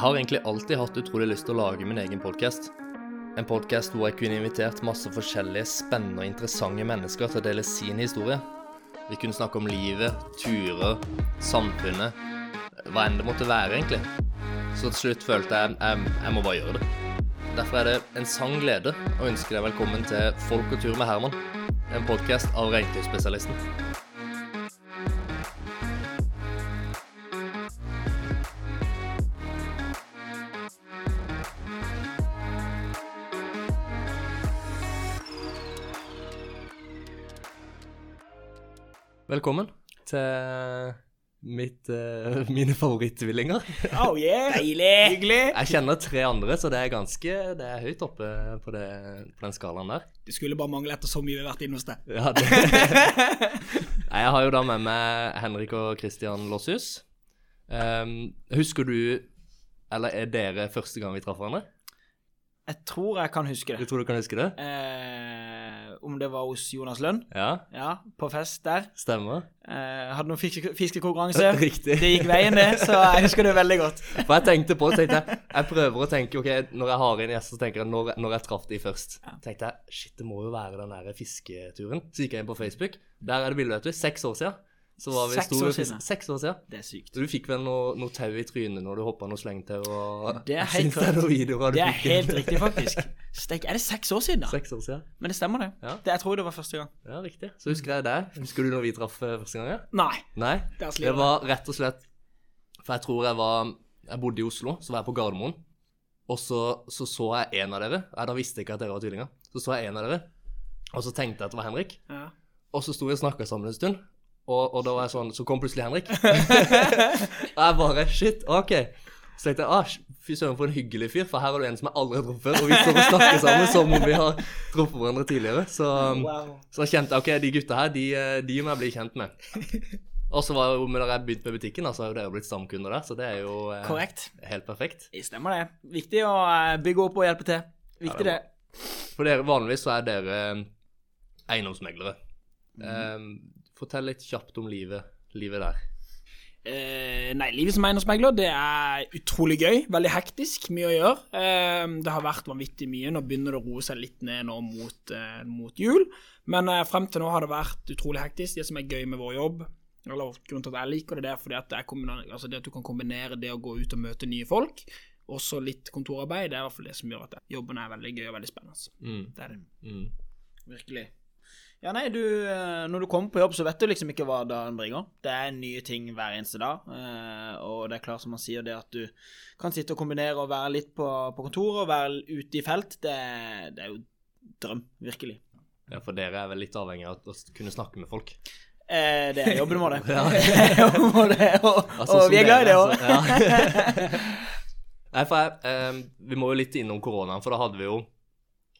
Jeg har egentlig alltid hatt utrolig lyst til å lage min egen podkast. En podkast hvor jeg kunne invitert masse forskjellige spennende og interessante mennesker til å dele sin historie. Vi kunne snakke om livet, turer, samfunnet, hva enn det måtte være, egentlig. Så til slutt følte jeg jeg, jeg må bare gjøre det. Derfor er det en sann glede å ønske deg velkommen til Folk og tur med Herman. En podkast av Reintøyspesialisten. Velkommen til mitt, uh, mine favorittvillinger. Oh yeah! Deilig! Hyggelig. Jeg kjenner tre andre, så det er ganske Det er høyt oppe på, det, på den skalaen der. Det skulle bare mangle etter så mye vi har vært inne hos deg. Ja, jeg har jo da med meg Henrik og Christian Lossius. Um, husker du Eller er dere første gang vi traff hverandre? Jeg tror jeg kan huske det. Du tror du kan huske det? Eh, om det var hos Jonas Lønn, Ja, ja, på fest der. stemmer. Eh, hadde noen fiske, fiskekonkurranse. Riktig. Det gikk veien, det, så jeg husker det veldig godt. For jeg tenkte på det, tenkte jeg Jeg prøver å tenke ok, Når jeg har inn gjester, så tenker jeg når, når jeg traff de først. Ja. tenkte jeg shit, det må jo være den der fisketuren. Så gikk jeg inn på Facebook. Der er det bilde, vet du. Seks år siden. Så var vi Seks år siden. Seks år siden. Det er sykt. Du fikk vel noe, noe tau i trynet når du hoppa noe slengtau og Det er helt det er videoer Det er helt riktig, faktisk. Stek, er det seks år siden, da? Seks år siden. Men det stemmer, det. Ja. det jeg tror det var første gang. Ja, riktig. Så husker jeg det. Husker du når vi traff eh, første gang? Ja? Nei. Nei. Det, Det var rett og slett For jeg tror jeg var Jeg bodde i Oslo, så var jeg på Gardermoen. Og så så, så jeg en av dere. Jeg da visste jeg ikke at dere var tvillinger. Så så jeg en av dere, og så tenkte jeg at det var Henrik. Ja. Og så sto vi og snakka sammen en stund, og, og da var jeg sånn Så kom plutselig Henrik. og jeg bare Shit, OK. Så tenkte jeg ah, fy søren, for en hyggelig fyr, for her er det en som jeg aldri har truffet. Og vi står og snakker sammen som om vi har truffet hverandre tidligere. Så, Wow. så kjente jeg ok, de gutta her, de, eh, de må jeg bli kjent med. Og så var jo, når jeg begynte med butikken, så har jo dere blitt stamkunder der, så det er jo eh, helt perfekt. Det stemmer, det. Viktig å eh, bygge opp og hjelpe til. Viktig, Ja, det. For dere, vanligvis så er dere eiendomsmeglere. Mm. Eh, fortell litt kjapt om livet, livet der. Eh, nei, livet som eiendomsmegler, det er utrolig gøy. Veldig hektisk, mye å gjøre. Eh, det har vært vanvittig mye. Nå begynner det å roe seg litt ned nå mot, eh, mot jul. Men eh, frem til nå har det vært utrolig hektisk. Det som er gøy med vår jobb, eller grunnen til at jeg liker det, det er fordi at, altså det at du kan kombinere det å gå ut og møte nye folk, også litt kontorarbeid, det er i hvert fall det som gjør at jobben er veldig gøy og veldig spennende. Mm. Det er det. Mm. Virkelig. Ja, nei, du, eh, når du kommer på jobb, så vet du liksom ikke hva dagen bringer. Det er nye ting hver eneste dag, eh, og det er klart som man sier det at du kan sitte og kombinere og være litt på, på kontoret og være ute i felt, det, det er jo drøm, virkelig. Ja, for dere er vel litt avhengig av å kunne snakke med folk. Eh, det er jobben vår, det. Ja. Jobben vår, det, og, Altså, og vi er glad i det òg. altså, ja. Nei, for jeg, eh, vi må jo litt innom koronaen, for da hadde vi jo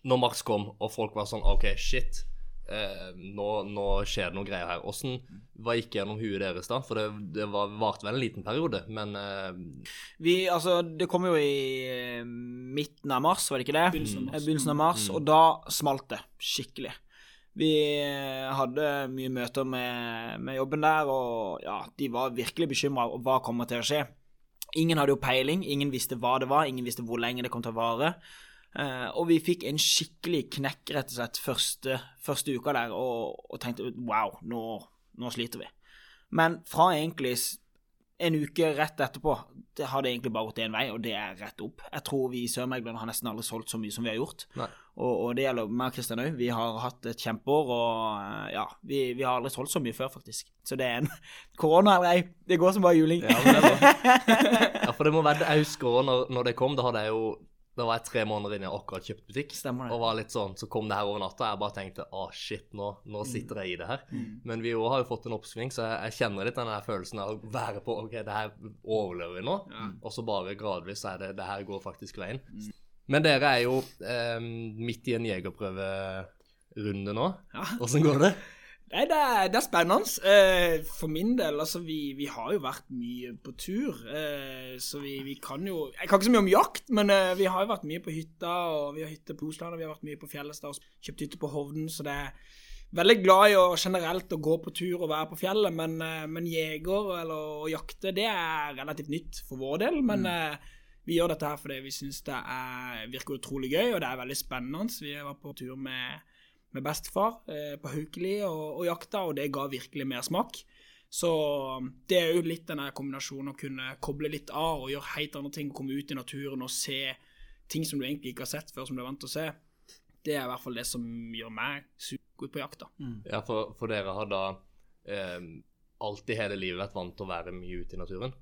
Når mars kom, og folk var sånn OK, shit. Eh, nå, nå skjer det noe greier her. Åssen hva gikk gjennom huet deres da? For det, det var, varte vel en liten periode, men eh, Vi, altså, det kom jo i eh, midten av mars, var det ikke det? Begynnelsen av mars. Eh, Begynnelsen av mars, Og da smalt det skikkelig. Vi eh, hadde mye møter med, med jobben der, og ja, de var virkelig bekymra over hva kommer til å skje. Ingen hadde jo peiling, ingen visste hva det var, ingen visste hvor lenge det kom til å vare. Eh, og vi fikk en skikkelig knekk, rett og slett, første, første uka der, og, og tenkte wow, nå, nå sliter vi. Men fra egentlig en uke rett etterpå, det hadde egentlig bare gått én vei, og det er rett opp. Jeg tror vi i Sør-Megland har nesten aldri solgt så mye som vi har gjort. Og, og det gjelder meg og Kristian òg. Vi har hatt et kjempeår, og ja, vi, vi har aldri solgt så mye før, faktisk. Så det er en Korona eller ei, det går som bare juling. Ja, det. Ja, for det må være husker også når, når det kom, da hadde jeg jo Da var jeg tre måneder inne i akkurat kjøpt butikk. Stemmer det. Og var litt sånn, så kom det her over natta, og jeg bare tenkte å shit, nå, nå sitter jeg i det her. Men vi òg har jo fått en oppsving, så jeg, jeg kjenner litt den der følelsen av å være på OK, det her overlever vi nå. Og så bare gradvis så er det det her går faktisk veien. Men dere er jo eh, midt i en jegerprøverunde nå. Ja. Går det? Nei, det er, det er spennende. Eh, for min del, altså, vi, vi har jo vært mye på tur. Eh, så vi, vi kan jo Jeg kan ikke så mye om jakt, men eh, vi har jo vært mye på hytta, og vi har hytte på Osland, og vi har vært mye på Fjellestad og kjøpt hytte på Hovden, så det er veldig glad i å generelt å gå på tur og være på fjellet, men, men jeger eller å jakte, det er relativt nytt for vår del. Men mm. Vi gjør dette her fordi vi syns det er, virker utrolig gøy, og det er veldig spennende. Vi var på tur med, med bestefar eh, på Haukeli og, og jakta, og det ga virkelig mersmak. Så det er jo litt den kombinasjonen å kunne koble litt av og gjøre helt andre ting. Komme ut i naturen og se ting som du egentlig ikke har sett før, som du er vant til å se. Det er i hvert fall det som gjør meg supergod på jakt. da. Ja, for, for dere har da eh, alltid hele livet vært vant til å være mye ute i naturen?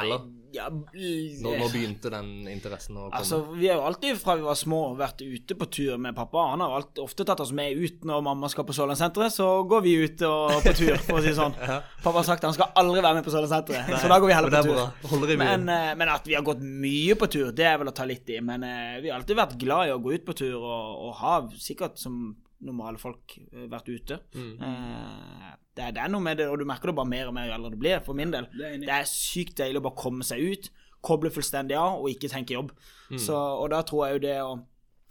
Eller? Ja, Nå, nå begynte den interessen å komme? Altså, Vi har jo alltid fra vi var små vært ute på tur med pappa. Han har alltid, ofte tatt oss med ut når mamma skal på Sørlandssenteret. Så går vi ut og, på tur, for å si det sånn. Pappa har sagt han skal aldri være med på Sørlandssenteret, så da går vi heller på tur. Men, eh, men at vi har gått mye på tur, det er vel å ta litt i. Men eh, vi har alltid vært glad i å gå ut på tur, og, og har sikkert som normale folk eh, vært ute. Eh, det, er, det er noe med det, og du merker det bare mer og mer jo eldre du blir, for min del. Det er sykt deilig å bare komme seg ut, koble fullstendig av, og ikke tenke jobb. Så, og da tror jeg jo det å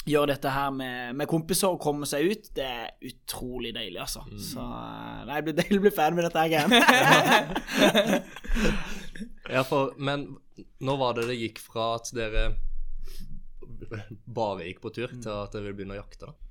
gjøre dette her med, med kompiser og komme seg ut, det er utrolig deilig, altså. Så eh, nei, det blir deilig å bli ferdig med dette her igjen. Ja, for, men nå var det det gikk fra at dere bare gikk på tur, til at dere ville begynne å jakte, da?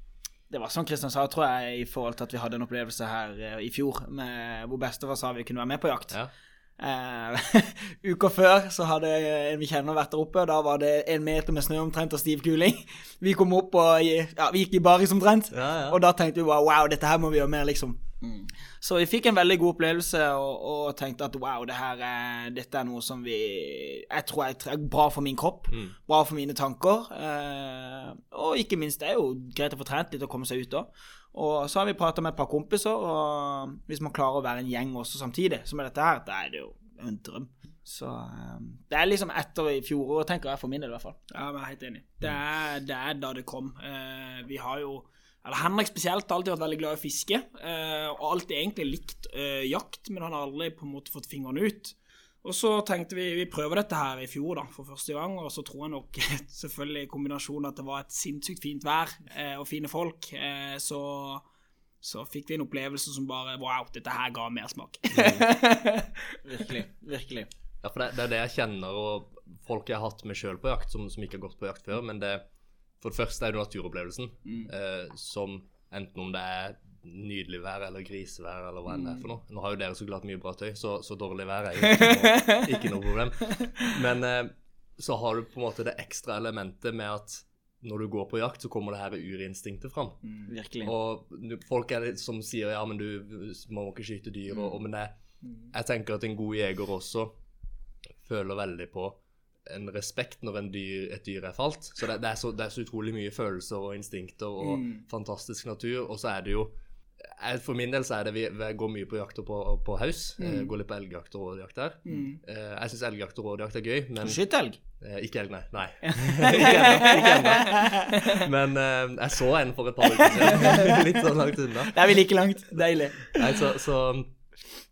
Det var som Kristian sa, tror jeg, i forhold til at vi hadde en opplevelse her eh, i fjor med, hvor bestefar sa vi kunne være med på jakt. Ja. Uh, uka før så hadde en vi kjenner vært der oppe, da var det en meter med snø omtrent og stiv kuling. Vi kom opp og ja, vi gikk i baris omtrent, Ja, ja. og da tenkte vi bare wow, dette her må vi gjøre mer, liksom. Så vi fikk en veldig god opplevelse og, og tenkte at wow, det her er, dette er noe som vi Jeg tror er bra for min kropp, bra for mine tanker. Eh, og ikke minst, det er jo greit å få trent litt og komme seg ut òg. Og så har vi prata med et par kompiser, og hvis man klarer å være en gjeng også samtidig, som er dette her, da er det jo en drøm. Så eh, det er liksom etter i fjoråret, tenker jeg, for min del i hvert fall. Ja, jeg er helt enig. Det er, det er da det kom. Eh, vi har jo eller Henrik spesielt har alltid vært veldig glad i å fiske, eh, og alltid egentlig likt eh, jakt, men han har aldri på en måte fått fingeren ut. Og så tenkte vi vi prøver dette her i fjor da, for første gang, og så tror jeg nok selvfølgelig i kombinasjon at det var et sinnssykt fint vær eh, og fine folk, eh, så, så fikk vi en opplevelse som bare Wow, dette her ga mersmak. virkelig. Virkelig. Ja, for det, det er det jeg kjenner, og folk jeg har hatt med sjøl på jakt, som, som ikke har gått på jakt før. Men det, for det første er det naturopplevelsen, eh, som enten om det er nydelig vær eller grisevær eller hva enn det er for noe. Nå har jo dere så klart mye bra tøy, så, så dårlig vær er jo ikke noe, ikke noe problem. Men eh, så har du på en måte det ekstra elementet med at når du går på jakt, så kommer det her urinstinktet fram. Virkelig. Og du- folk er litt som sier ja, men du må ikke skyte dyr, og, og, men det, jeg tenker at en god jeger også føler veldig på en respekt når en dyr, et dyr er falt. Så det, det, er så, det er så utrolig mye følelser og instinkter og fantastisk natur. Og så er det jo For min del så er det vi, vi går mye på jakter på, på haus. Mm. går litt på elgjakt og rådjakt der. Mm. jeg syns elgjakt og rådjakt er gøy, men Skyt elg. Eh, ikke elg, nei. nei. ikke ennå. Men eh, jeg så en for et par uker siden. Litt sånn langt unna. Det er vi like langt. Deilig. Nei, så, så,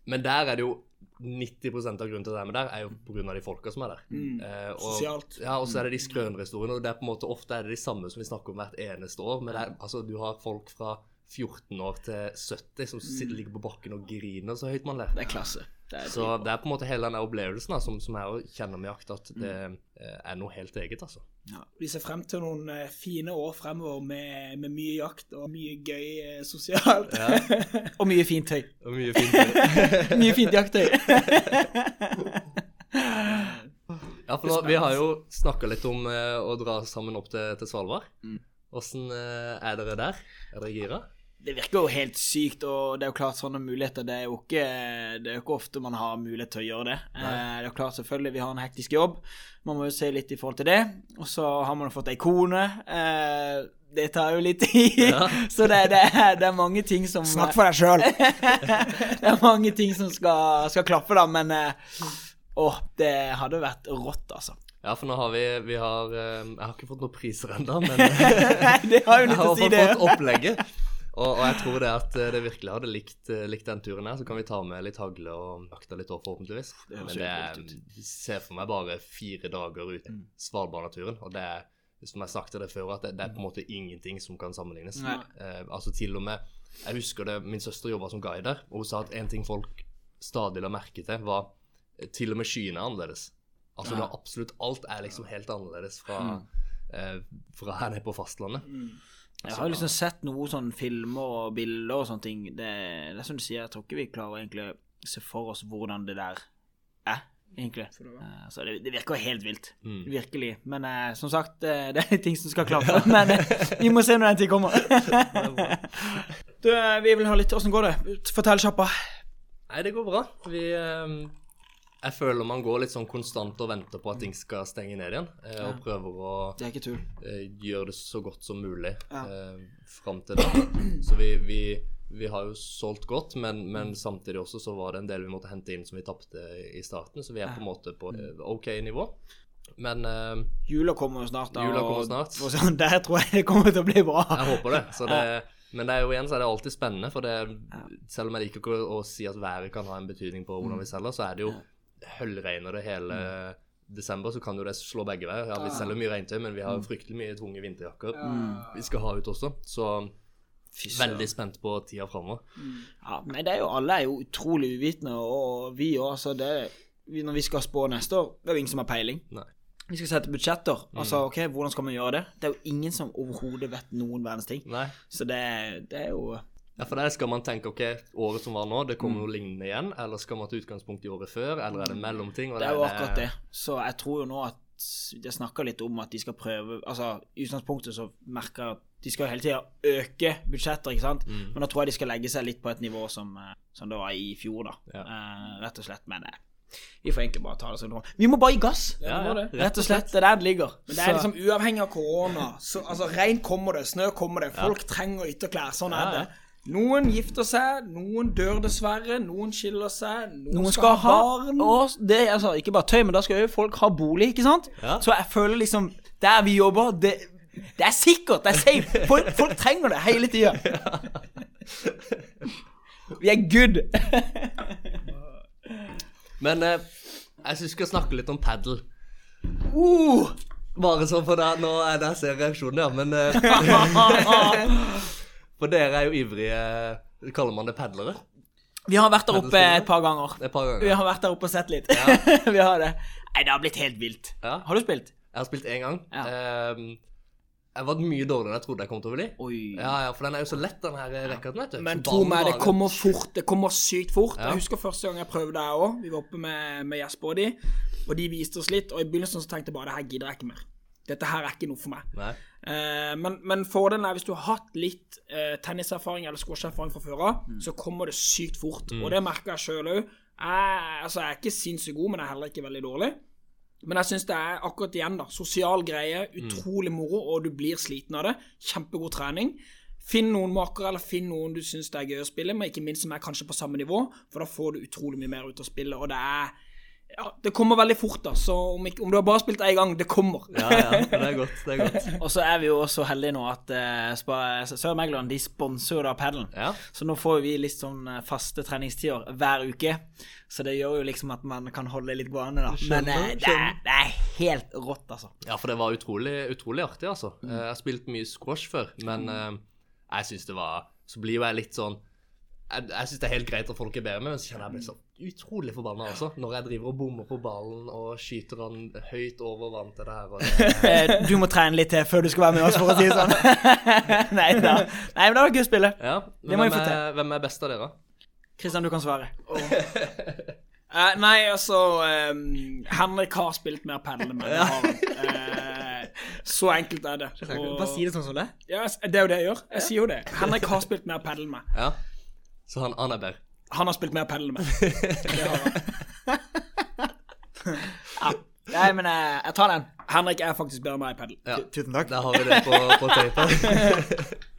men der er det jo 90% av grunnen til at de er der, er jo pga. de folka som er der. Eh, og, Sosialt. Ja, og så er det de skrønerhistoriene. Og det er på en måte ofte er det de samme som vi snakker om hvert eneste år. Men er, altså, du har folk fra 14 år til 70 som sitter, ligger på bakken og griner så høyt man ler. Det er klasse. Det er Så det er på en måte hele den opplevelsen da, som, som jeg kjenner med jakt, at det mm. er noe helt eget, altså. Ja, vi ser frem til noen eh, fine år fremover med, med mye jakt og mye gøy eh, sosialt. og mye fint tøy. Og mye fint. Mye fint jakttøy. Ja, for nå, vi har jo snakka litt om eh, å dra sammen opp til, til Svalbard. Åssen eh, er dere der? Er dere gira? Det virker jo helt sykt, og det er jo klart sånne muligheter Det er jo ikke, det er jo ikke ofte man har mulighet til å gjøre det. Eh, det er jo klart selvfølgelig vi har en hektisk jobb, man må jo se litt i forhold til det. Og så har man jo fått ei kone. Eh, det tar jo litt tid, så det, det, er, det er mange ting som Snakk for deg sjøl! det er mange ting som skal, skal klappe, da, men eh, Åh, det hadde vært rått, altså. Ja, for nå har vi, vi har, Jeg har ikke fått noen priser ennå, men Nei, det har jo litt å si, det. Jeg har fått opplegget. Og, og jeg tror det at eh, det virkelig hadde likt, eh, likt den turen her. Så kan vi ta med litt hagle og akte litt år, forhåpentligvis. Men det er, ser for meg bare fire dager ut i Svalbardnaturen. Og det er, som jeg sagt til deg før, at det, det er på en måte ingenting som kan sammenlignes. Eh, altså til og med Jeg husker det, min søster jobba som guide der, og hun sa at en ting folk stadig la merke til, var eh, til og med skyene er annerledes. Altså, det er absolutt alt er liksom helt annerledes fra, eh, fra her nede på fastlandet. Jeg har liksom sett noen sånne filmer og bilder og sånne ting. Det, det er som du sier, jeg tror ikke vi klarer egentlig å se for oss hvordan det der er, egentlig. Eh, Så det, det virker helt vilt. Virkelig. Men eh, som sagt, eh, det er ting som skal klare. Men eh, vi må se når den tid kommer. du, eh, vi vil ha litt Åssen går det? Fortell kjappa. Nei, det går bra. Vi eh, Jeg føler man går litt sånn konstant og venter på at ting skal stenge ned igjen, eh, og prøver å Det eh, gjøre det så godt som mulig Ja. eh, fram til det. Så vi, vi, vi har jo solgt godt, men, men samtidig også så var det en del vi måtte hente inn som vi tapte i starten, så vi er på en måte på eh, OK nivå. Men eh, Jula kommer jo snart. da, Jula og- kommer snart. og sånn, der tror jeg det kommer til å bli bra. jeg håper det. Så det men det er jo igjen så er det alltid spennende, for det, selv om jeg liker ikke å, å si at været kan ha en betydning på hvordan vi selger, så er det jo høllregner det hele desember, så kan jo det slå begge veier. Ja, vi selger mye regntøy, men vi har fryktelig mye tunge vinterjakker vi skal ha ut også. Så veldig spent på tida framover. Ja, men det er jo, alle er jo utrolig uvitende, og vi òg. Så det Når vi skal spå neste år, det er jo ingen som har peiling. Nei. Vi skal sette budsjetter. Altså, ok, hvordan skal vi gjøre det? Det er jo ingen som overhodet vet noen verdens ting. Nei. Så det, det er jo Ja, for der skal man tenke ok, året som var nå, det kommer noe lignende igjen, eller skal man ta utgangspunkt i året før, eller er det mellomting? Det er jo akkurat det. Så jeg tror jo nå at jeg snakker litt om at de skal prøve Altså, i utgangspunktet så merker jeg at de skal hele tida øke budsjetter, ikke sant. Men da tror jeg de skal legge seg litt på et nivå som, eh, som det var i fjor, da. Ja. Eh, rett og slett. Men eh, vi får egentlig bare ta det som det kommer. Vi må bare gi gass! Ja, ja, rett Rett og slett. Det er der det ligger. Men det er liksom uavhengig av korona. Så, altså, Regn kommer det, snø kommer det. Folk trenger ytterklær. Sånn Ja, er det. Noen gifter seg, noen dør dessverre, noen skiller seg, noen, Noen skal ha barn. og det, altså, Ikke bare tøy, men da skal jo folk ha bolig, ikke sant? Ja. Så jeg føler liksom Der vi jobber, det, det er sikkert, det er safe. Folk, folk trenger det hele tida. Vi er good. Men eh, jeg syns vi skal snakke litt om padel. Uh, Bare sånn for deg, nå er det jeg ser reaksjonen, ja, men eh, For dere er jo ivrige Kaller man det padlere? vi har vært der oppe et par ganger. Et par ganger. Vi har vært der oppe og sett litt. vi har det. Nei, det har blitt helt vilt. Ja. Har du spilt? Jeg har spilt én gang. Ja. Um, jeg var mye dårligere enn jeg trodde jeg kom til å bli. Oi. Ja, ja, For den er jo så lett, den her racketen, Ja. Men tro meg, det kommer fort. Det kommer sykt fort. Ja. Jeg husker første gang jeg prøvde det òg. Vi var oppe med, med Jesper og de, og de viste oss litt. Og i begynnelsen så tenkte jeg bare det her gidder jeg ikke mer. Dette her er ikke noe for meg. Nei. Eh, men, men fordelen er hvis du har hatt litt eh, tenniserfaring eller squasherfaring fra før av, så kommer det sykt fort. Og det merker jeg sjøl òg. Altså, jeg er ikke sinnssykt god, men jeg er heller ikke veldig dårlig. Men jeg syns det er akkurat igjen, da. Sosial greie, utrolig moro, og du blir sliten av det. Kjempegod trening. Finn noen makere, eller finn noen du syns det er gøy å spille med, ikke minst som er kanskje på samme nivå, for da får du utrolig mye mer ut av spillet, og det er ja, Det kommer veldig fort, da, så om, ikke, om du har bare spilt én gang, det kommer. Ja, ja. Det er godt. Det er godt. Og så er vi jo også heldige nå at uh, Sør Megland de sponser jo da padelen. Ja. Så nå får vi litt sånn eh, faste treningstider hver uke. Så det gjør jo liksom at man kan holde litt gående, da. Men uh, det, er, det er helt rått, altså. Ja, for det var utrolig, utrolig artig, altså. Mm. Eh, Jeg har spilt mye squash før, men uh, jeg syns det var Så blir jo jeg litt sånn Jeg, jeg syns det er helt greit at folk er bedre med, men så kjenner jeg meg så utrolig forbanna, altså. Når jeg driver og bommer på ballen og skyter han høyt over vann til det her. Og det, Eh, Du må trene litt til før du skal være med oss, for å si det sånn. Nei da. Nei, men det var gøy å spille. ja, Det men må vi få til. er, hvem er best av dere? Kristian, du kan svare. Eh, nei, altså um, Henrik har spilt mer padel enn meg. det har han. Eh, så enkelt er det. Og, Bare si det sånn som det. ja, det er jo det jeg gjør. Jeg sier jo det. Henrik har spilt mer padel med. Ja. Så han, han er bedre. Han har spilt mer padel enn meg. Det har han. Nei, men eh, jeg tar den. Henrik er faktisk bedre enn meg i padel. Ja. Tusen takk. Der har vi det på, på tape.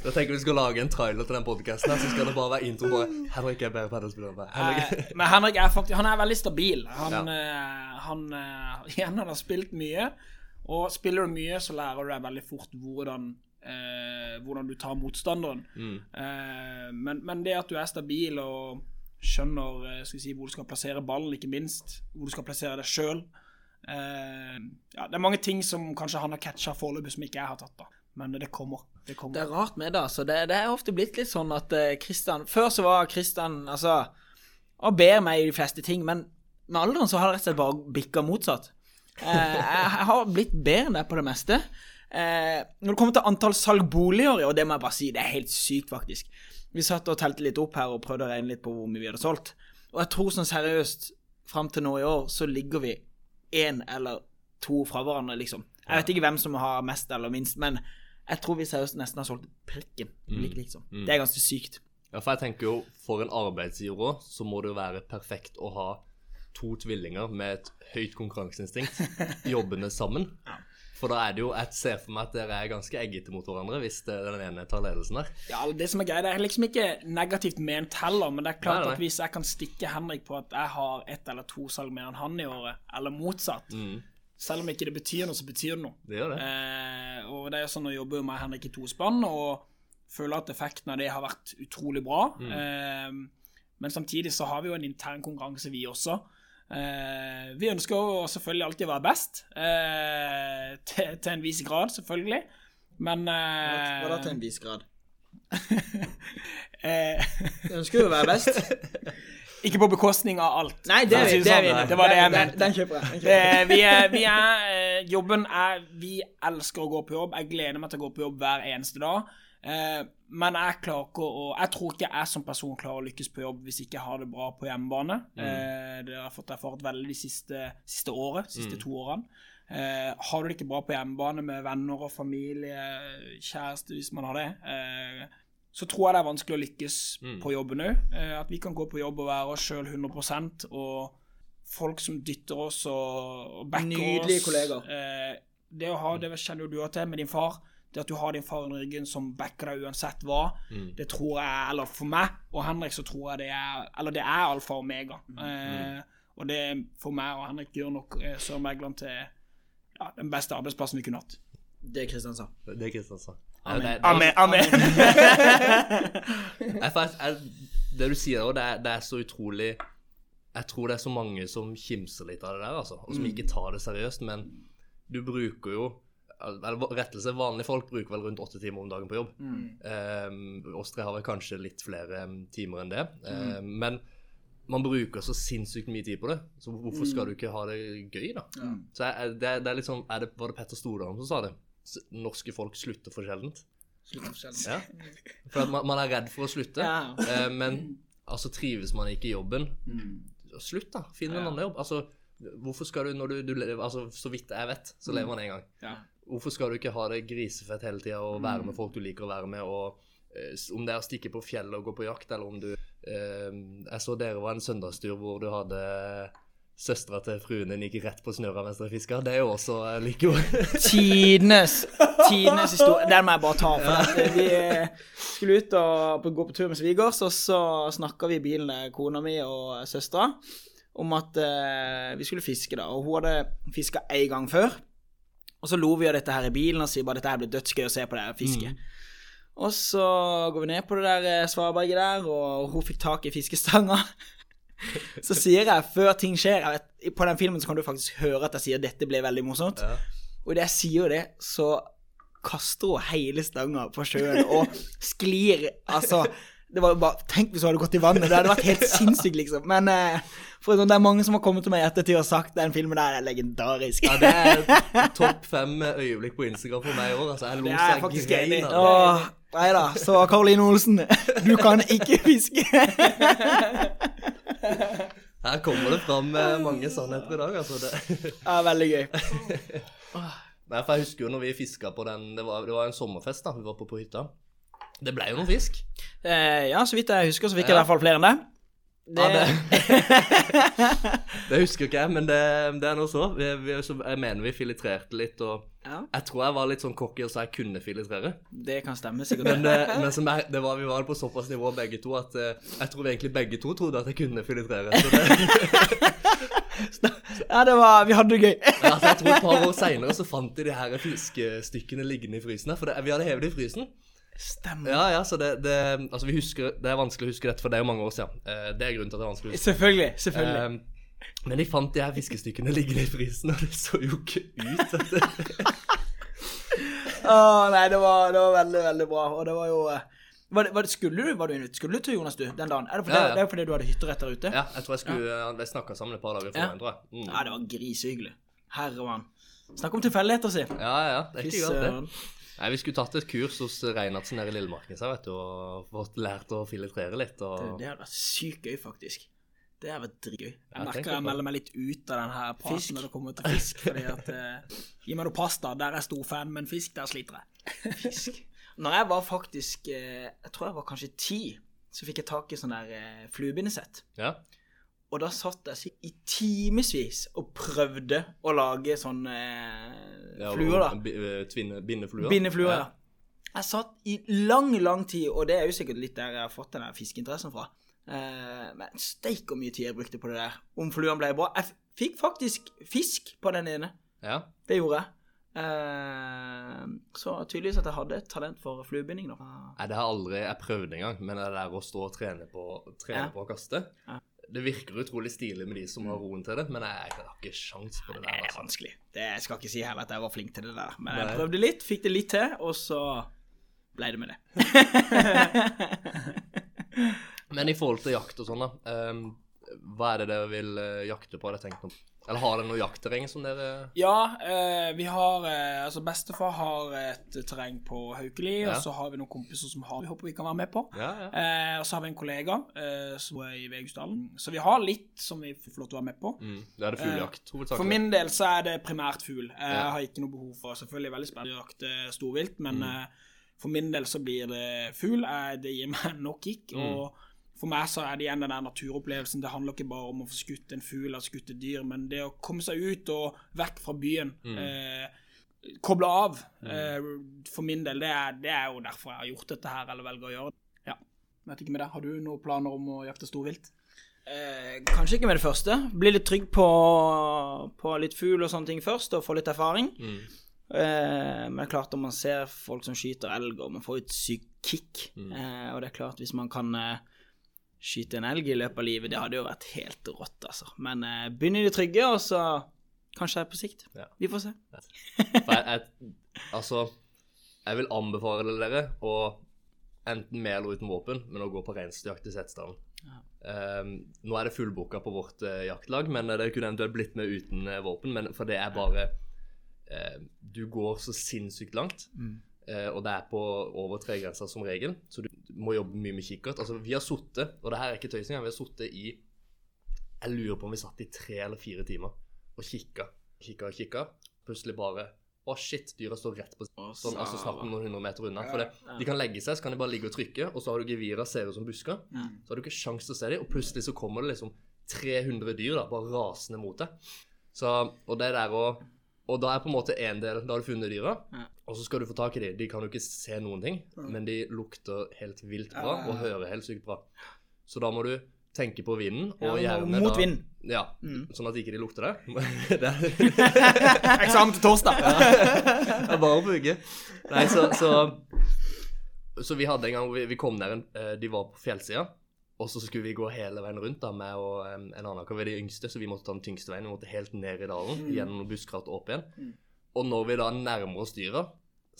Da tenker vi skal lage en trailer til den podkasten, så skal det bare være intro på Henrik er bedre paddelspiller enn meg. Henrik Eh, Men Henrik er faktisk Han er veldig stabil. Han, eh, han Igjen, han har spilt mye. Og spiller du mye, så lærer du deg veldig fort hvordan eh, Hvordan du tar motstanderen. Eh, men, men det at du er stabil og skjønner eh, si, hvor du skal plassere ballen, ikke minst, hvor du skal plassere deg sjøl eh, ja, Det er mange ting som kanskje han har catcha foreløpig, som ikke jeg har tatt. da Men det kommer. Det Det er rart med det, altså. Det, det er ofte blitt litt sånn at Kristian uh, Før så var Kristian altså Og ber meg i de fleste ting, men med alderen så har det rett og slett bare bikka motsatt. Uh, jeg har blitt bedre enn deg på det meste. Eh, når det kommer til antall salg boliger, og det må jeg bare si, det er helt sykt, faktisk. Vi satt og telte litt opp her og prøvde å regne litt på hvor mye vi hadde solgt. Og jeg tror sånn seriøst, fram til nå i år, så ligger vi én eller to fra hverandre, liksom. Jeg vet ikke hvem som har mest eller minst, men jeg tror vi seriøst nesten har solgt prikken. Like, liksom. Det er ganske sykt. Ja, for jeg tenker jo, for en arbeidsgiver òg, så må det jo være perfekt å ha to tvillinger med et høyt konkurranseinstinkt jobbende sammen. For da er det jo Jeg ser for meg at dere er ganske eggete mot hverandre hvis det, den ene tar ledelsen der. Ja, det som er greit, det er liksom ikke negativt ment heller, men det er klart Nei, nei. at hvis jeg kan stikke Henrik på at jeg har ett eller to salg mer enn han i året, eller motsatt Selv om ikke det betyr noe, så betyr det noe. Det gjør det. Eh, og det er sånn å jobbe med Henrik i to spann, og føler at effekten av det har vært utrolig bra. Eh, men samtidig så har vi jo en intern konkurranse, vi også. Eh, vi ønsker jo selvfølgelig alltid å være best, eh, til, til en viss grad, selvfølgelig. Men eh, Hva da til en viss grad? eh, Du ønsker jo å være best. Ikke på bekostning av alt. Nei, det, er- det er vi sånn. Det var det jeg mente. Den kjøper jeg. Den kjøper jeg. Vi er, vi er eh, Jobben er Vi elsker å gå på jobb. Jeg gleder meg til å gå på jobb hver eneste dag. Eh, men jeg klarer ikke å Jeg tror ikke jeg som person klarer å lykkes på jobb hvis ikke jeg har det bra på hjemmebane. Eh, det har jeg fått erfart veldig de siste, siste året, siste to årene. Eh, har du det ikke bra på hjemmebane med venner og familie, kjæreste, hvis man har det, eh, så tror jeg det er vanskelig å lykkes på jobben òg. Eh, at vi kan gå på jobb og være oss sjøl 100% og folk som dytter oss og, og backer Nydelige oss. kollegaer. Eh, det å ha, det kjenner jo du òg til med din far. Det at du har din far under ryggen som backer deg uansett hva, det tror jeg, eller for meg og Henrik, så tror jeg det er Eller det er alfa og omega. Eh, og det for meg og Henrik gjør nok eh, Sør-Megland til ja, den beste arbeidsplassen vi kunne hatt. Det er Kristian sa. Det er Kristiansand. Amen. Amen. amen. Jeg, jeg, det du sier òg, det, det er så utrolig Jeg tror det er så mange som kimser litt av det der, altså. Og som ikke tar det seriøst. Men du bruker jo eller rettelse, Vanlige folk bruker vel rundt åtte timer om dagen på jobb. Um, oss tre har vel kanskje litt flere um, timer enn det. Um, Men man bruker så sinnssykt mye tid på det, så hvorfor skal du ikke ha det gøy, da? Så jeg, det, det er litt sånn, er det, Var det Petter Stordalen som sa det? Norske folk slutter for sjeldent. Ja. For at man, man er redd for å slutte. Ja. uh, men altså, trives man ikke i jobben, slutt, da. Finn en annen jobb. Altså, hvorfor skal du, når du, du lever, altså, Så vidt jeg vet, så lever man én gang. Ja. Hvorfor skal du ikke ha det grisefett hele tida og være med folk du liker å være med, og eh, om det er å stikke på fjellet og gå på jakt, eller om du eh, Jeg så dere var en søndagstur hvor du hadde Søstera til fruen din gikk rett på snøra mens dere fiska. Det er jo også eh, like Tidenes Tidenes historie. Den må jeg bare ta. For at eh, vi skulle ut og gå på tur med svigers, og så snakka vi i bilen, kona mi og søstera, om at eh, vi skulle fiske, da. Og hun hadde fiska én gang før. Og så lo vi av dette her i bilen og sier bare dette her blir dødsgøy å se på det her fisket. Og så går vi ned på det der eh, svaberget der, og hun fikk tak i fiskestanga. Så sier jeg, før ting skjer vet, På den filmen så kan du faktisk høre at jeg sier 'dette ble veldig morsomt'. Og idet jeg sier det, så kaster hun hele stanga på sjøen og sklir Altså det var jo bare, Tenk hvis hun hadde gått i vannet. Det hadde vært helt sinnssykt, liksom. Men eh, for det er mange som har kommet til meg i ettertid og sagt den filmen der er legendarisk. Ja, det er topp fem øyeblikk på Instagram for meg i år. Altså, jeg lo så faktisk enig. Nei da. Så Karoline Olsen, du kan ikke fiske. Her kommer det fram eh, mange sannheter i dag, altså. Det. Ja, veldig gøy. Nei, for jeg husker jo når vi fiska på den Det var, det var en sommerfest, da. Vi var på, på hytta. Det ble jo noe fisk. Eh, ja, så vidt jeg husker, så fikk jeg i hvert fall flere enn det. Ja, det, det husker ikke jeg, men det, det er nå så. Vi, vi, så. Jeg mener vi filtrerte litt, og Ja. jeg tror jeg var litt sånn cocky og sa jeg kunne filtrere. Det kan stemme, sikkert. Men, det, men som jeg, det var, vi var på såpass nivå begge to at eh, jeg tror vi egentlig begge to trodde at jeg kunne filtrere. Så det, Ja, det var Vi hadde det gøy. altså, jeg tror et par år seinere så fant de de her fiskestykkene liggende i frysen. her, For det, vi hadde hevet det i frysen. Stemmer. Ja, ja, så det, det Altså, vi husker Det er vanskelig å huske dette, for det er jo mange år siden. Eh, det er grunnen til at det er vanskelig å huske. Selvfølgelig. selvfølgelig. Eh, men de fant de her fiskestykkene liggende i frysen, og det så jo ikke ut. Å. Åh, nei, det var, det var veldig, veldig bra. Og det var jo eh, Var det, var det, skulle, du, var du skulle du til Jonas, du, den dagen? Er det, fordi, Ja, ja. det er fordi du hadde hytterett der ute? Ja, jeg tror jeg skulle ja. Vi snakka sammen et par dager før, Ja. tror. Mm. Ja, det var grisehyggelig. Herre mann. Snakk om tilfeldigheter, si. Ja, ja, det er ikke galt, det. Nei, Vi skulle tatt et kurs hos Reinhardsen nede i Lillemarken så, vet du, og fått lært å filtrere litt. Det, Og... det hadde vært sykt gøy, faktisk. Det hadde vært dritgøy. Jeg merker jeg melder meg litt ut av den her praten når det kommer til fisk. fordi at eh, Gi meg noe pasta, der er jeg stor fan, men fisk, der sliter jeg. Fisk. Når jeg var faktisk eh, Jeg tror jeg var kanskje ti, så fikk jeg tak i sånn der eh, fluebindesett. Ja. Og da satt jeg sikkert i timevis og prøvde å lage sånne eh, ja fluer, da. eh, bindefluer. Bindefluer, ja. Jeg satt i lang, lang tid, og det er jo sikkert litt der jeg har fått den fiskeinteressen fra. Eh, men steik hvor mye tid jeg brukte på det der. Om fluen ble bra. Jeg fikk faktisk fisk på den ene. Ja. Det gjorde jeg. Eh, så tydeligvis at jeg hadde et talent for fluebinding, da. Nei, det har aldri jeg prøvd engang, men det der å stå og trene på, trene Ja. på å kaste Ja. Det virker utrolig stilig med de som har roen til det, men jeg, jeg har ikke sjans på det der. der. det er Altså. vanskelig. Det, jeg skal ikke si heller at jeg var flink til det der. Men jeg Nei. prøvde litt, fikk det litt til, og så ble det med det. Men i forhold til jakt og sånn, da. Um, hva er det dere vil eh, jakte på? Har dere tenkt noe? Eller har dere noe jaktterreng som dere Ja, eh, vi har eh, Altså, bestefar har et terreng på Haukeli, Ja. og så har vi noen kompiser som har Vi håper vi kan være med på. Ja, ja. Eh, og så har vi en kollega eh, som er i Vegusdalen. Så vi har litt som vi får lov til å være med på. Mm. det er det fuglejakt, For hovedsakelig. min del så er det primært fugl. Eh, Jeg har ikke noe behov for Selvfølgelig veldig spennende å jakte storvilt, men Mm. eh, for min del så blir det fugl. Eh, det gir meg nok kick. Mm. Og for meg så er det igjen den der naturopplevelsen. Det handler ikke bare om å få skutt en fugl eller skutt et dyr, men det å komme seg ut og vekk fra byen. Mm. Eh, koble av. Eh, for min del, det er, det er jo derfor jeg har gjort dette her, eller velger å gjøre det. Ja. Vet ikke med det. Har du noen planer om å jakte storvilt? Eh, kanskje ikke med det første. Bli litt trygg på, på litt fugl og sånne ting først, og få litt erfaring. Mm. Eh, men det er klart, når man ser folk som skyter elg, og man får et sykt kick eh, Og det er klart, hvis man kan eh, skyte en elg i løpet av livet, det hadde jo vært helt rått, altså. Men eh, begynn i det trygge, og så kanskje på sikt. Ja. Vi får se. For jeg, jeg, altså, jeg vil anbefale dere å enten med eller uten våpen, men å gå på reinsdyrjakt i Setesdalen. Um, nå er det fullbooka på vårt uh, jaktlag, men det kunne eventuelt blitt med uten uh, våpen. Men for det er bare uh, Du går så sinnssykt langt, eh, og det er på over tregrensa som regel, så du må jobbe mye med kikkert. Altså, vi har sittet, og det her er ikke tøysing, vi har sittet i Jeg lurer på om vi satt i tre eller fire timer og kikka, kikka og kikka. Plutselig bare Å, shit, dyra står rett på sånn, altså snart noen hundre meter unna. For det, de kan legge seg, så kan de bare ligge og trykke, og så har du gevira ser ut som busker. Så har du ikke sjans til å se dem, og plutselig så kommer det liksom 300 dyr da, bare rasende mot deg. Så, og det der å Og da er på en måte en del Da har du funnet dyra, og så skal du få tak i dem. De kan jo ikke se noen ting, men de lukter helt vilt bra og hører helt sykt bra. Så da må du tenke på vinden, og Ja, gjerne mot da vind. Ja, sånn at ikke de lukter det. det Eksamen til torsdag. er bare å uke. Nei, så, så Så vi hadde en gang vi, vi kom ned en, eh, De var på fjellsida, og så skulle vi gå hele veien rundt da med og, en annen. Vi er de yngste, så vi måtte ta den tyngste veien. Vi måtte helt ned i dalen, gjennom buskrat og opp igjen. Og når vi da nærmer oss dyra,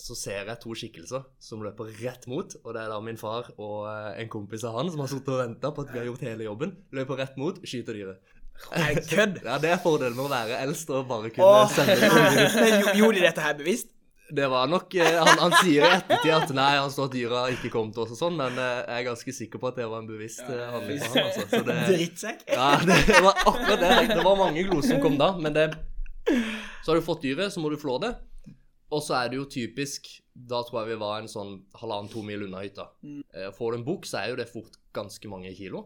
så ser jeg to skikkelser som løper rett mot. Og det er da min far og eh, en kompis av han som har sittet og venta på at vi har gjort hele jobben. Løper rett mot, skyter dyret. Kødd? Ja, det er fordelen med å være eldst og bare kunne Åh. sende det. Men Gjorde de dette her bevisst? Det var nok eh, han, han sier i ettertid at nei, han står at dyra ikke kom til oss og sånn, men eh, jeg er ganske sikker på at det var en bevisst handling for han, altså. Så det, Drittsekk? ja, det var akkurat det. Det var mange glos som kom da, men det Så har du fått dyret, så må du flå det. Og så er det jo typisk Da tror jeg vi var en sånn halvannen-to mil unna hytta. Mm. Får du en bukk, så er jo det fort ganske mange kilo.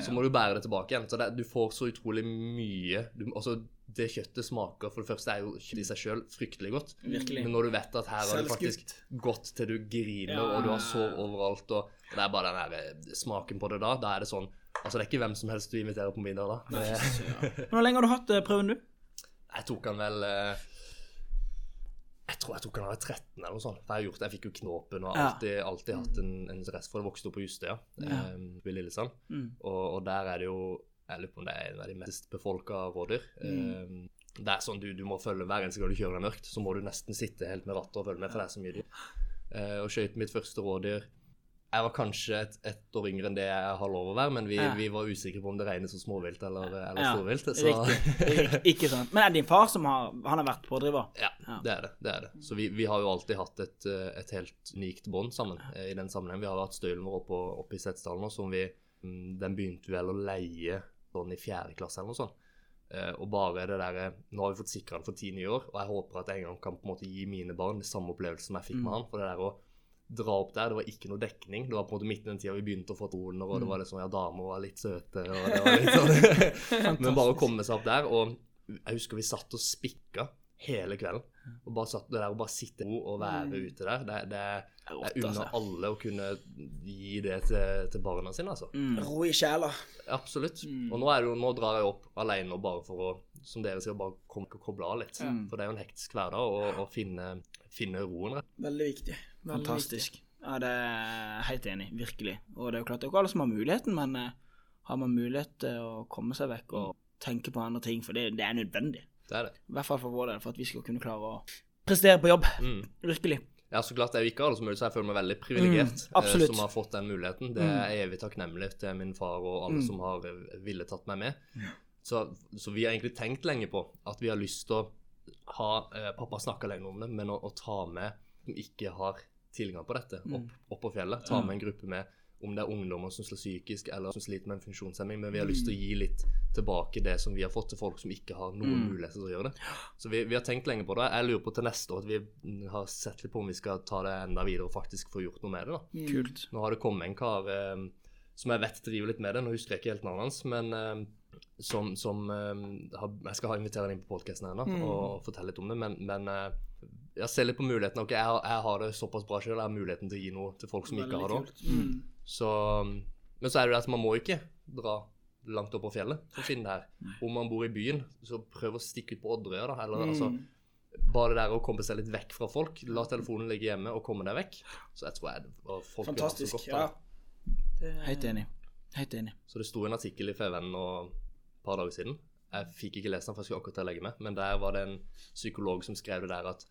Så må du bære det tilbake igjen. Så det, du får så utrolig mye du, Altså, det kjøttet smaker For det første er jo kjøttet i seg sjøl fryktelig godt. Virkelig. Men når du vet at her har det faktisk gått til du griner, Ja. og du har sår overalt, og det er bare den der eh, smaken på det da, da er det sånn Altså, det er ikke hvem som helst du inviterer på middag da. Men Hvor lenge har du hatt eh, prøven, du? jeg tok han vel eh, Jeg tror jeg tok han da jeg var 13 eller noe sånt. Jeg, har gjort, jeg fikk jo knåpen og har alltid, alltid hatt en, en interesse for det. Vokste opp på Justøya ja. ved Lillesand. Mm. Og, og der er det jo Jeg lurer på om det er en av de mest befolka rådyr. Eh, det er sånn du, du må følge hver eneste gang du kjører deg mørkt, så må du nesten sitte helt med rattet og følge med, for det er så mye dyr. Uh, og skjøt mitt første rådyr jeg var kanskje et, et år yngre enn det jeg har lov å være, men vi, Ja. vi var usikre på om det regnes som småvilt eller, eller Ja, storvilt. Så Riktig. Ikke sant. Men er det din far som har Han har vært pådriver? ja, Ja. det er det. det er det. Så vi, vi har jo alltid hatt et, eh, et helt unikt bånd sammen eh, i den sammenhengen. Vi har hatt støylen vår oppe, oppe i Setesdal nå, som vi mm, Den begynte vel å leie sånn i fjerde klasse eller noe sånt. Eh, og bare det der, Nå har vi fått sikra den for ti nye år, og jeg håper at jeg en gang kan på en måte gi mine barn den samme opplevelse som jeg fikk med han. For det der å dra opp der, det var ikke noe dekning. Det var på en måte midt i den tida vi begynte å få toner, og det var liksom, ja, damer var litt søte, og det var litt sånn Men bare å komme seg opp der, og jeg husker vi satt og spikka hele kvelden. Og bare satt der og bare sitte og være ute der, det, det er jeg unner altså. alle å kunne gi det til, til barna sine, altså. Mm. Ro i sjela. Absolutt. Og nå, er det jo, nå drar jeg opp alene bare for å, som dere sier, bare komme og koble av litt. For det er jo en hektisk hverdag å, å finne, finne roen. rett. Veldig viktig. Veldig Fantastisk. Ja, det er jeg helt enig. Virkelig. Og det er jo klart det er ikke alle som har muligheten, men eh, har man mulighet til å komme seg vekk og tenke på andre ting, for det, det er nødvendig. Det er det. I hvert fall for vår del, for at vi skal kunne klare å prestere på jobb. Mm. Virkelig. Ja, så klart det er jo ikke alle som mulig, så jeg føler meg veldig privilegert Mm, eh, som har fått den muligheten. Det er jeg evig takknemlig til min far og alle Mm. som har villet ville tatt meg med. Så, så vi har egentlig tenkt lenge på at vi har lyst til å ha eh, Pappa snakka lenge om det, men å, å ta med som ikke har tilgang på dette, Mm. opp, opp på fjellet. Ta med en gruppe med om det er ungdommer som slår psykisk, eller som sliter med en funksjonshemming. Men vi har lyst til å gi litt tilbake det som vi har fått til folk som ikke har noen Mm. muligheter til å gjøre det. Så vi, vi har tenkt lenge på det. Jeg lurer på til neste år at vi mm, har sett litt på om vi skal ta det enda videre og faktisk få gjort noe med det. da. Kult. Nå har det kommet en kar eh, som jeg vet driver litt med det, nå husker jeg ikke helt navnet hans, men eh, som, som eh, Jeg skal ha invitere deg inn på podkasten ennå Mm. og fortelle litt om det, men, men eh, jeg ser litt på muligheten. Ok, jeg, har- jeg har det såpass bra selv, jeg har muligheten til å gi noe til folk som ikke har det. Mm. Så, men så er det det at man må ikke dra langt opp på fjellet for å finne det her. Om man bor i byen, så prøv å stikke ut på Odderøya, da. Eller altså Bare det der å komme seg litt vekk fra folk. La telefonen ligge hjemme og komme deg vekk. Så jeg tror jeg og folk Fantastisk. godt Ja. det. Helt enig. Helt enig. Så det sto en artikkel i Fevennen nå et par dager siden. Jeg fikk ikke lest den, for jeg skulle akkurat til å legge meg. Men der var det en psykolog som skrev det der at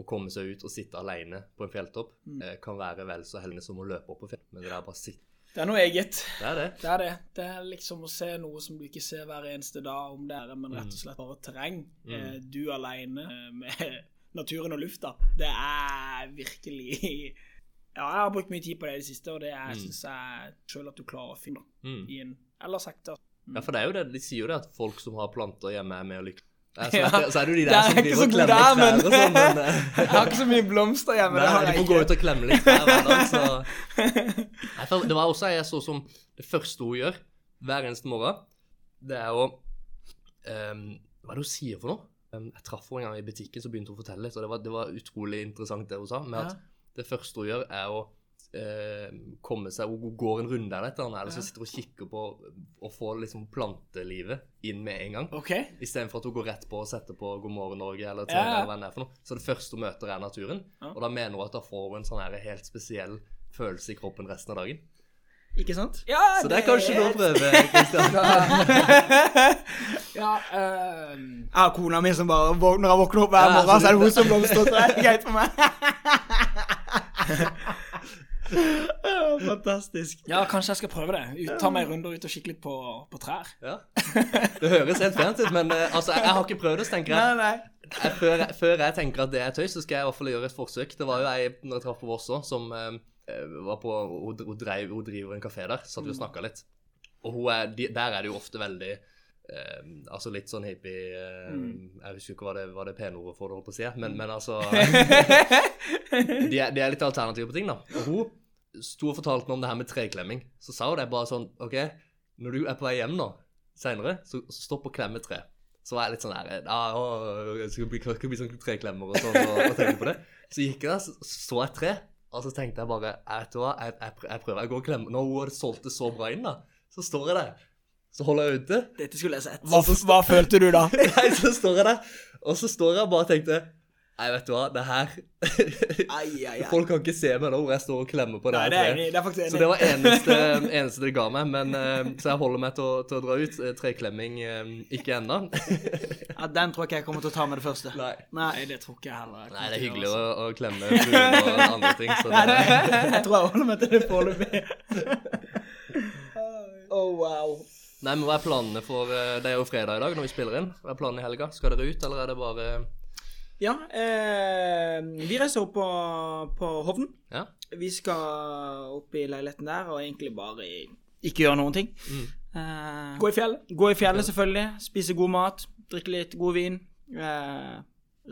å komme seg ut og sitte alene på en fjelltopp eh, kan være vel så heldig som å løpe opp på fjell. Men det er bare sitt. Det er noe eget. Det er det. Det er det. Det er liksom å se noe som du ikke ser hver eneste dag, om det er men rett og slett bare terreng. Mm. Du aleine eh, med naturen og lufta. Det er virkelig Ja, jeg har brukt mye tid på det i det siste, og det syns jeg sjøl at du klarer å finne Mm. i en ellers sektor. Ja, for det er jo det. De sier jo det at folk som har planter hjemme, er med og lykkelig. Ja, så, Ja. er det- så er det jo de der er som blir driver klemme og klemmer der, trær men- og sånn, men eh, Jeg har ikke så mye blomster hjemme. Nei, har de får gå ut og klemme litt hver dag, så Nei, for Det var også jeg så som det første hun gjør hver eneste morgen, det er å um, Hva er det hun sier for noe? Ehm, jeg traff henne en gang i butikken, så begynte hun å fortelle litt, og det var, det var utrolig interessant det hun sa. Med at det første hun gjør, er å ehm, komme seg Hun går en runde eller et eller annet, eller så sitter hun og kikker på og får liksom plantelivet inn med en gang. Okay. Istedenfor at hun går rett på og setter på God morgen Norge eller til, Ja, ja. eller hva det er for noe. Så det første hun møter, er naturen. Og da mener hun at da får hun en sånn her helt spesiell følelse i kroppen resten av dagen. Ikke sant? Ja, Så det er kanskje noe å prøve, Kristian. Ja, uh, Jeg har kona mi som bare våkner, når jeg våkner opp hver Ja, morgen, så er det hun som blomstrer. Det er greit for meg. Fantastisk. ja, kanskje jeg skal prøve det. Ut, ta meg en runde ut og kikke litt på, på trær. Ja. Det høres helt fint ut, men uh, altså, jeg, jeg har ikke prøvd det, så tenker jeg. Nei, nei. jeg før, før jeg tenker at det er tøys, så skal jeg i hvert fall gjøre et forsøk. Det var jo ei når jeg traff på Voss òg, som uh, var på Hun, hun, dreiv, hun driver en kafé der, så vi og snakka litt. Og hun er, de, der er det jo ofte veldig Um, altså litt sånn hippie eh, Jeg husker ikke hva det, hva det penordet for det, holdt på å si, men, men altså de, er, de er litt alternative på ting, da. Og hun sto og fortalte meg om det her med treklemming. Så sa hun det bare sånn OK, når du er på vei hjem nå, seinere, så stopp og klem et tre. Så var jeg litt sånn der ja, å, skal bli, skal bli sånn treklemmer og sånn, og, og tenke på det. Så gikk jeg der, så så jeg et tre, og så tenkte jeg bare Vet du hva, jeg, jeg, jeg prøver. Jeg går og klemmer. Når hun hadde solgt det så bra inn, da, så står jeg der. Så holder jeg ute. Dette skulle jeg sett. Hva, hva følte du da? Nei, så står jeg der, og så står jeg og bare tenkte Nei, vet du hva, det her Ai, ai, ai. Folk kan ikke se meg nå hvor jeg står og klemmer på det Nei, det er. Det er. Så det var eneste, eneste det ga meg, men eh, så jeg holder meg til å, til å dra ut. Eh, Treklemming eh, ikke ennå. Ja, den tror jeg ikke jeg kommer til å ta med det første. Nei. Nei. Det tror ikke jeg heller. jeg Nei, det er hyggelig å, å klemme fugler og andre ting. Så det, Jeg tror jeg holder meg til det foreløpig. oh, wow. nei, men hva er planene for Det er jo fredag i dag når vi spiller inn. Hva er planene i helga? Skal dere ut, eller er det bare Ja, eh, vi reiser opp på, på Hovden. Ja? Vi skal opp i leiligheten der og egentlig bare i- ikke gjøre noen ting. Eh, Gå i fjellet. gå i fjellet, selvfølgelig. Spise god mat. Drikke litt god vin. Eh,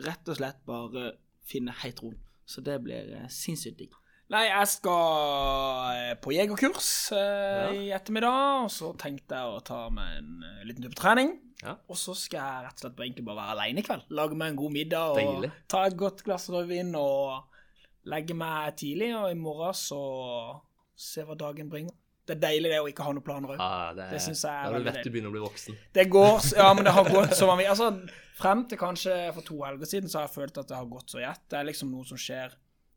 rett og slett bare finne helt ro. Så det blir eh, sinnssykt digg. Nei, jeg skal eh, på jegerkurs eh, i ettermiddag, og så tenkte jeg å ta meg en eh, liten tur på trening. Ja. Og så skal jeg rett og slett egentlig bare være alene i kveld. Lage meg en god middag og Deilig. ta et godt glass rødvin og legge meg tidlig, og i morgen så se hva dagen bringer. Det er deilig det å ikke ha noen planer òg. ah, det, Det synes jeg er ja, Du vet du begynner å bli voksen. Det går Ja, men det har gått så vanvittig Altså, frem til kanskje for to helger siden så har jeg følt at det har gått så i ett. Det er liksom noe som skjer.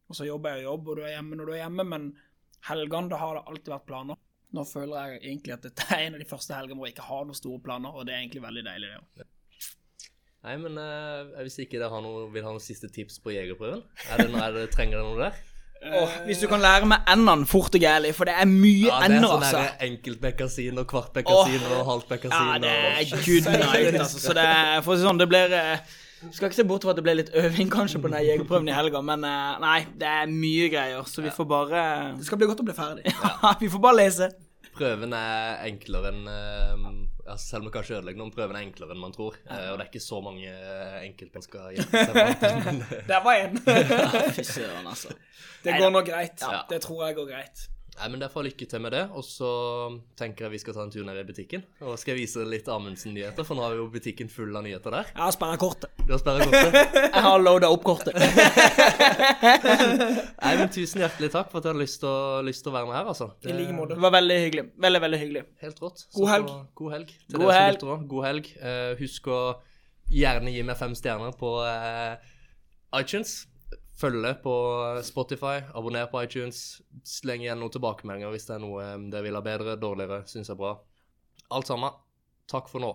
Og så jobber jeg og jobber, og du er hjemme når du er hjemme, men helgene, da har det alltid vært planer. Nå føler jeg egentlig at dette er en av de første helgene hvor jeg ikke har noen store planer, og det er egentlig veldig deilig, det. Nei, men uh, hvis ikke dere har noe, vil ha noen siste tips på jegerprøven, er det, noe- er det, trenger dere noe der? Oh, hvis du kan lære meg endene fort og gærlig, for det er mye Ja, det er sånn altså. enkeltbekkasin og kvartbekkasin og halvbekkasin. Ja, det er og... good night, altså. Så det er, for å si sånn, det blir eh, Skal ikke se bort fra at det ble litt øving kanskje på den jegerprøven i helga, men eh, nei, det er mye greier, så vi får bare Det skal bli godt å bli ferdig. Ja, vi får bare lese. Prøven er enklere enn eh, altså Selv om det kanskje ødelegger noen, prøven er enklere enn man tror. Eh, og det er ikke så mange enkeltmenn skal hjelpe seg eh, Der var en. Fy søren, altså. Det går nok greit. Ja. Det tror jeg går greit. Nei, men Derfor lykke til med det. Og så tenker jeg vi skal ta en tur ned i butikken. Og skal jeg vise litt Amundsen-nyheter, for nå har vi jo butikken full av nyheter der. Jeg har sperra kortet. Du har sperret kortet? Jeg har loada opp kortet. Nei, men tusen hjertelig takk for at du hadde lyst til å, være med her, altså. I like måte. Det var veldig hyggelig. Veldig, veldig hyggelig. Helt rått. God helg. Så, god helg. Til God dere som lytter. God helg. Uh, husk å gjerne gi meg fem stjerner på uh, iTunes. Følge på Spotify, abonner på iTunes. Sleng igjen noen tilbakemeldinger hvis det er noe eh, dere vil ha bedre, dårligere, syns er bra. Alt sammen. Takk for nå.